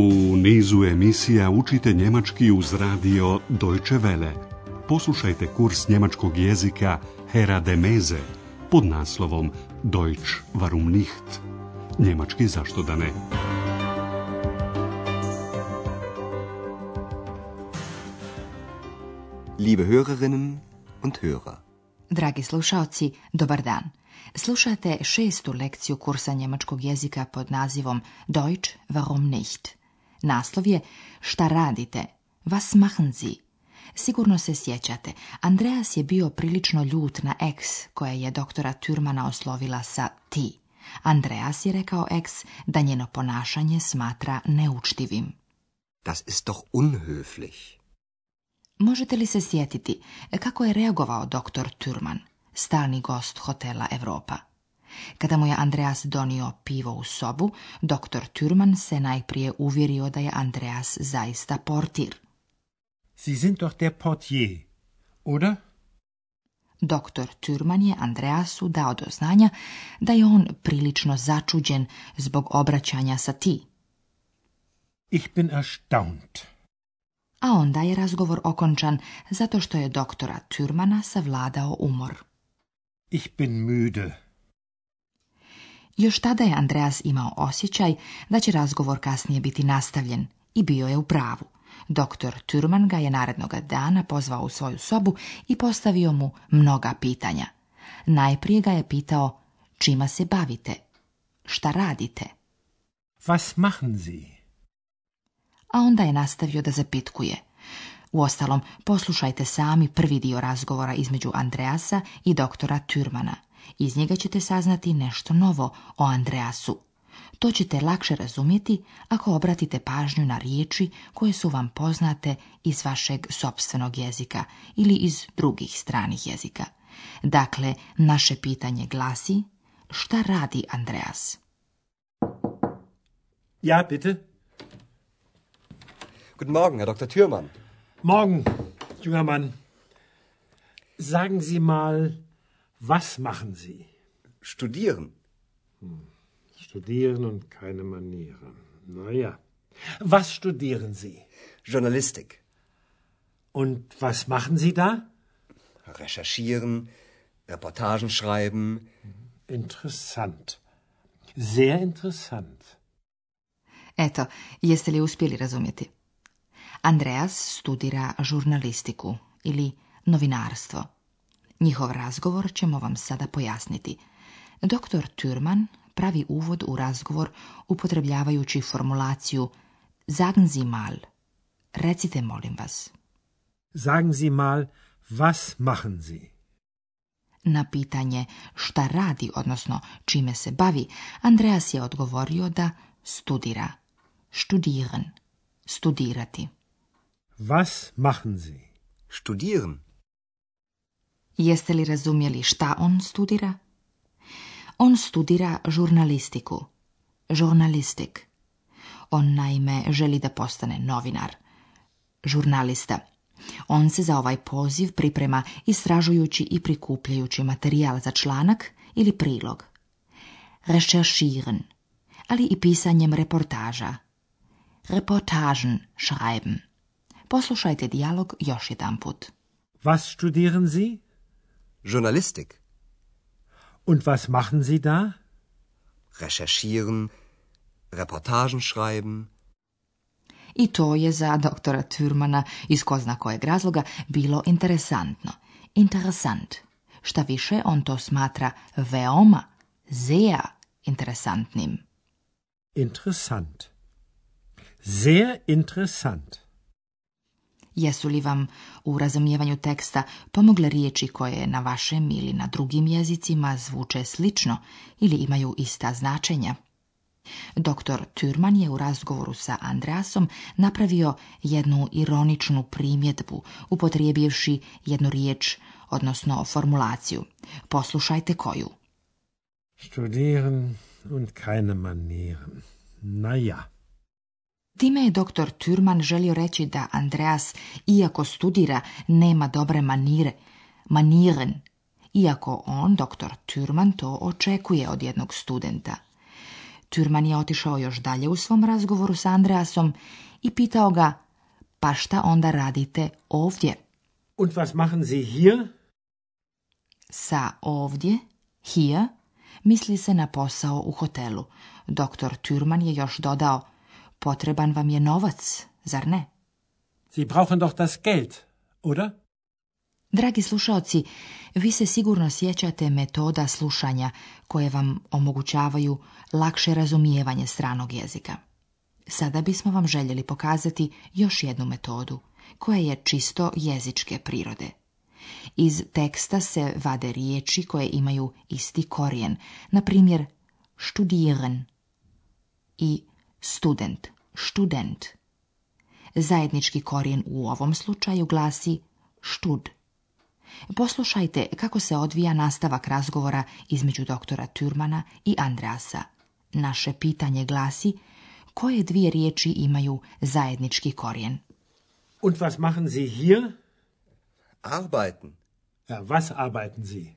U nizu emisija učite njemački uz radio Deutsche Welle. Poslušajte kurs njemačkog jezika Hera de Meze pod naslovom Deutsch warum nicht? Njemački zašto da ne? Liebe Hörerinnen und Hörer. Dragi slušaoci, dobar dan. Slušate šestu lekciju kursa njemačkog jezika pod nazivom Deutsch warum nicht? Naslov je Šta radite? Was machen Sie? Sigurno se sjećate, Andreas je bio prilično ljut na ex koja je doktora Türmana oslovila sa ti. Andreas je rekao ex da njeno ponašanje smatra neučtivim. Das ist doch unhöflich. Možete li se sjetiti kako je reagovao doktor Türman, stalni gost hotela Europa? Kada mu je Andreas donio pivo u sobu, doktor Türman se najprije uvjerio da je Andreas zaista portir. Sie sind doch der Portier, oder? Doktor Türman je Andreasu dao do znanja da je on prilično začuđen zbog obraćanja sa ti. Ich bin erstaunt. A onda je razgovor okončan zato što je doktora Türmana savladao umor. Ich bin müde. Još tada je Andreas imao osjećaj da će razgovor kasnije biti nastavljen i bio je u pravu. Doktor Turman ga je narednoga dana pozvao u svoju sobu i postavio mu mnoga pitanja. Najprije ga je pitao čima se bavite, šta radite. Was machen Sie? A onda je nastavio da zapitkuje. Uostalom, poslušajte sami prvi dio razgovora između Andreasa i doktora Turmana – iz njega ćete saznati nešto novo o Andreasu. To ćete lakše razumjeti ako obratite pažnju na riječi koje su vam poznate iz vašeg sopstvenog jezika ili iz drugih stranih jezika. Dakle, naše pitanje glasi šta radi Andreas? Ja, bitte. Guten Morgen, Herr Dr. Thürmann. Morgen, junger Mann. Sagen Sie mal, Was machen Sie? Studieren. Hm. Studieren und keine Manieren. Naja. Was studieren Sie? Journalistik. Und was machen Sie da? Recherchieren, Reportagen schreiben. Interessant. Sehr interessant. Eto, jeste li uspjeli razumjeti? Andreas studira žurnalistiku ili novinarstvo. Njihov razgovor ćemo vam sada pojasniti. Dr. Türman pravi uvod u razgovor upotrebljavajući formulaciju Sagen Sie mal, recite molim vas. Sagen Sie mal, was machen Sie? Na pitanje šta radi, odnosno čime se bavi, Andreas je odgovorio da studira. Studieren. Studirati. Was machen Sie? Studieren. Jeste li razumjeli šta on studira? On studira žurnalistiku. Žurnalistik. On naime želi da postane novinar. Žurnalista. On se za ovaj poziv priprema istražujući i prikupljajući materijal za članak ili prilog. Rešerširen. ali i pisanjem reportaža. Reportažen schreiben. Poslušajte dijalog još jedan put. Was studieren Sie? Journalistik. Und was machen Sie da? Recherchieren, Reportagen schreiben. I to je za doktora Thürmana iz ko zna kojeg razloga bilo interesantno. Interesant. Šta više, on to smatra veoma, sehr interesantnim. Interessant. Sehr interessant. Jesu li vam u razumijevanju teksta pomogle riječi koje na vašem ili na drugim jezicima zvuče slično ili imaju ista značenja? Dr. Turman je u razgovoru sa Andreasom napravio jednu ironičnu primjedbu upotrijebivši jednu riječ, odnosno formulaciju. Poslušajte koju. Studieren und keine manieren. Na ja. Time je doktor Turman želio reći da Andreas, iako studira, nema dobre manire, maniren, iako on, doktor Turman, to očekuje od jednog studenta. Turman je otišao još dalje u svom razgovoru s Andreasom i pitao ga, pa šta onda radite ovdje? Und was machen Sie hier? Sa ovdje, hier, misli se na posao u hotelu. Doktor Turman je još dodao, Potreban vam je novac, zar ne? Sie brauchen doch das Geld, oder? Dragi slušaoci, vi se sigurno sjećate metoda slušanja koje vam omogućavaju lakše razumijevanje stranog jezika. Sada bismo vam željeli pokazati još jednu metodu, koja je čisto jezičke prirode. Iz teksta se vade riječi koje imaju isti korijen, na primjer studieren i student, student Zajednički korijen u ovom slučaju glasi štud. Poslušajte kako se odvija nastavak razgovora između doktora Turmana i Andreasa. Naše pitanje glasi koje dvije riječi imaju zajednički korijen. Und was machen Sie hier? Arbeiten. Ja, was arbeiten Sie?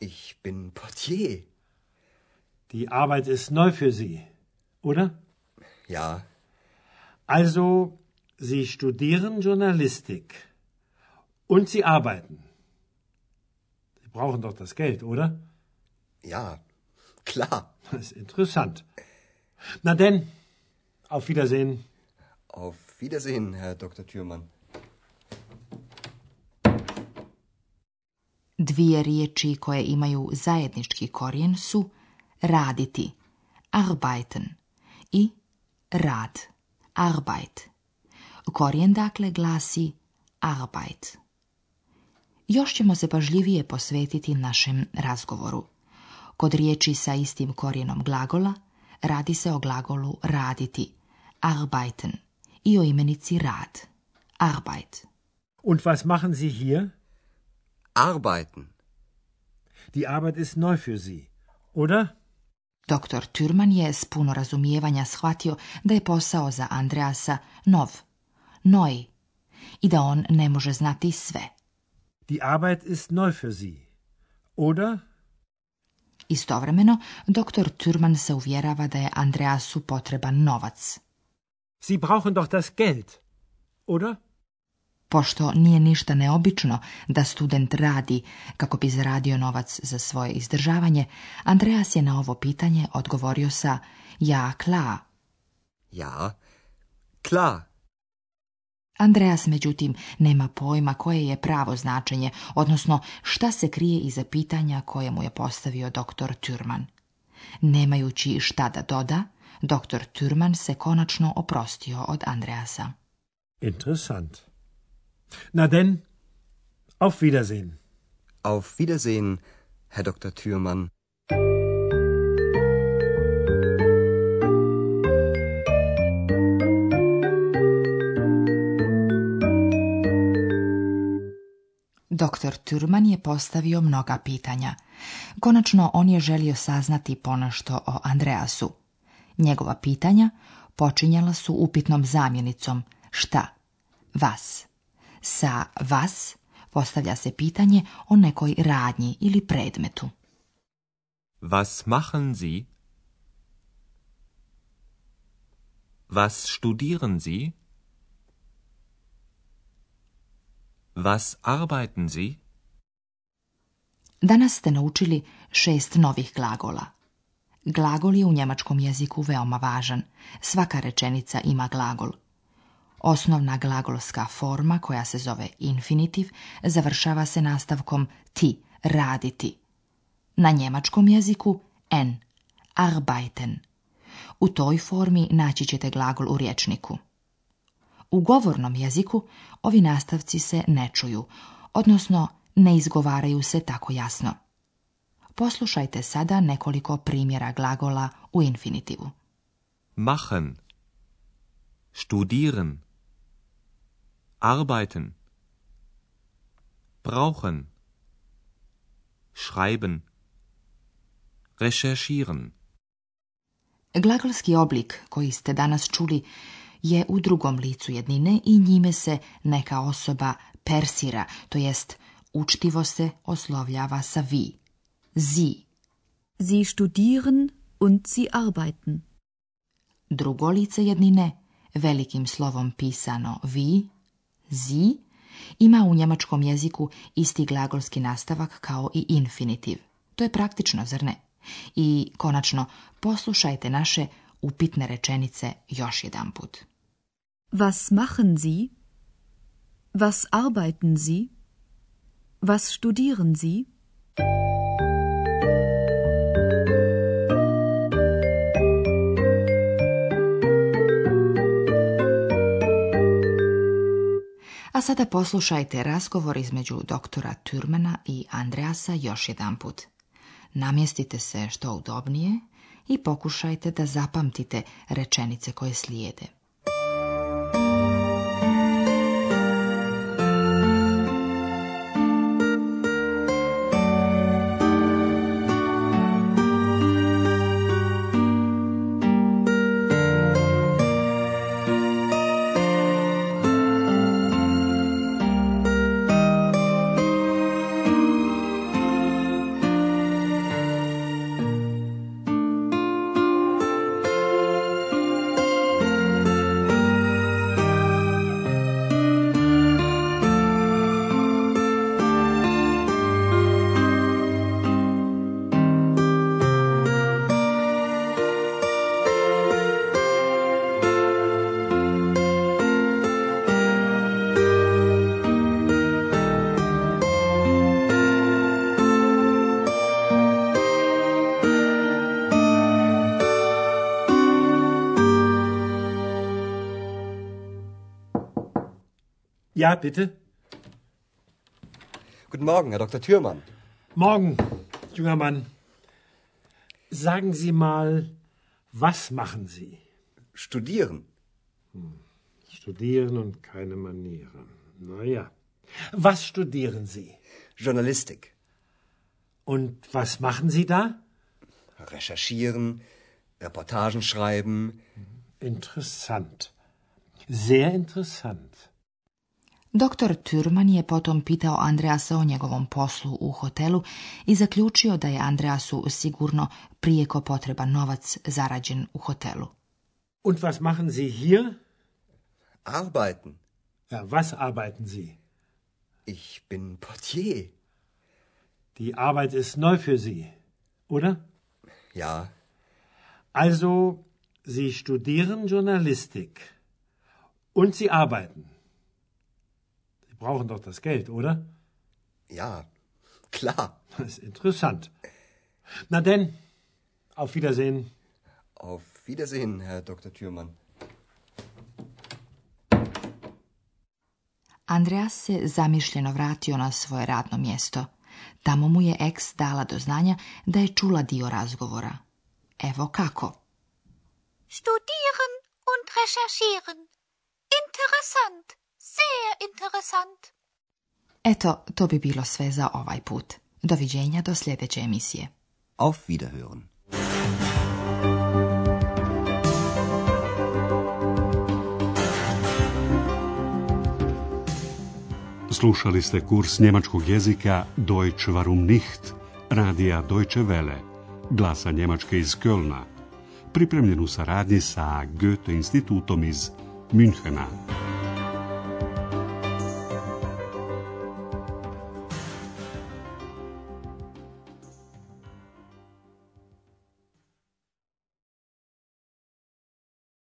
Ich bin Portier. Die Arbeit ist neu für Sie. oder? Ja. Also, Sie studieren Journalistik und Sie arbeiten. Sie brauchen doch das Geld, oder? Ja, klar. Das ist interessant. Na denn, auf Wiedersehen. Auf Wiedersehen, Herr Dr. Thürmann. Dvije riječi koje imaju zajednički korijen su raditi, arbeiten – rad, arbeit. Korijen dakle glasi arbeit. Još ćemo se pažljivije posvetiti našem razgovoru. Kod riječi sa istim korijenom glagola radi se o glagolu raditi, arbeiten, i o imenici rad, arbeit. Und was machen Sie hier? Arbeiten. Die Arbeit ist neu für Sie, oder? Doktor Turman je s puno razumijevanja shvatio da je posao za Andreasa nov, noj, i da on ne može znati sve. Die Arbeit ist neu für Sie, oder? Istovremeno, doktor Turman se uvjerava da je Andreasu potreban novac. Sie brauchen doch das Geld, oder? pošto nije ništa neobično da student radi kako bi zaradio novac za svoje izdržavanje, Andreas je na ovo pitanje odgovorio sa ja kla. Ja kla. Andreas, međutim, nema pojma koje je pravo značenje, odnosno šta se krije iza pitanja koje mu je postavio doktor Turman. Nemajući šta da doda, doktor Turman se konačno oprostio od Andreasa. Interesant. Na denn, auf Wiedersehen. Auf Wiedersehen, Herr Dr. Thürmann. Doktor Turman je postavio mnoga pitanja. Konačno on je želio saznati ponešto o Andreasu. Njegova pitanja počinjala su upitnom zamjenicom šta vas sa vas postavlja se pitanje o nekoj radnji ili predmetu. Was machen Sie? Was studieren Sie? Was arbeiten Sie? Danas ste naučili šest novih glagola. Glagol je u njemačkom jeziku veoma važan. Svaka rečenica ima glagol. Osnovna glagolska forma, koja se zove infinitiv, završava se nastavkom ti, raditi. Na njemačkom jeziku en, arbeiten. U toj formi naći ćete glagol u rječniku. U govornom jeziku ovi nastavci se ne čuju, odnosno ne izgovaraju se tako jasno. Poslušajte sada nekoliko primjera glagola u infinitivu. Machen. Studieren arbeiten brauchen schreiben recherchieren Glagolski oblik koji ste danas čuli je u drugom licu jednine i njime se neka osoba persira, to jest učtivo se oslovljava sa vi. zi. Sie studieren und sie arbeiten. Drugo lice jednine, velikim slovom pisano vi, zi ima u njemačkom jeziku isti glagolski nastavak kao i infinitiv. To je praktično, zrne? I konačno, poslušajte naše upitne rečenice još jedanput. Was machen Sie? Was arbeiten Sie? Was studieren Sie? A sada poslušajte razgovor između doktora Turmana i Andreasa još jedanput. Namjestite se što udobnije i pokušajte da zapamtite rečenice koje slijede. Ja, bitte. Guten Morgen, Herr Dr. Thürmann. Morgen, junger Mann. Sagen Sie mal, was machen Sie? Studieren. Hm. Studieren und keine Manieren. Naja. Was studieren Sie? Journalistik. Und was machen Sie da? Recherchieren, Reportagen schreiben. Interessant. Sehr interessant. Doktor Turman je potom pitao Andreasa o njegovom poslu u hotelu i zaključio da je Andreasu sigurno prijeko potreban novac zarađen u hotelu. Und was machen Sie hier? Arbeiten. Ja, was arbeiten Sie? Ich bin Portier. Die Arbeit ist neu für Sie, oder? Ja. Also, Sie studieren Journalistik und Sie arbeiten. brauchen doch das Geld, oder? Ja, klar. Das ist interessant. Na denn, auf Wiedersehen. Auf Wiedersehen, Herr Dr. Thürmann. Andreas se zamišljeno vratio na svoje radno mjesto. Tamo mu je ex dala do znanja da je čula dio razgovora. Evo kako. Studieren und recherchieren. Interessant. Sehr interessant. Eto, to bi bilo sve za ovaj put. Doviđenja do sljedeće emisije. Auf Wiederhören. Slušali ste kurs njemačkog jezika Deutsch warum nicht, radija Deutsche Welle, glasa Njemačke iz Kölna, pripremljen u saradnji sa Goethe institutom iz Münchena.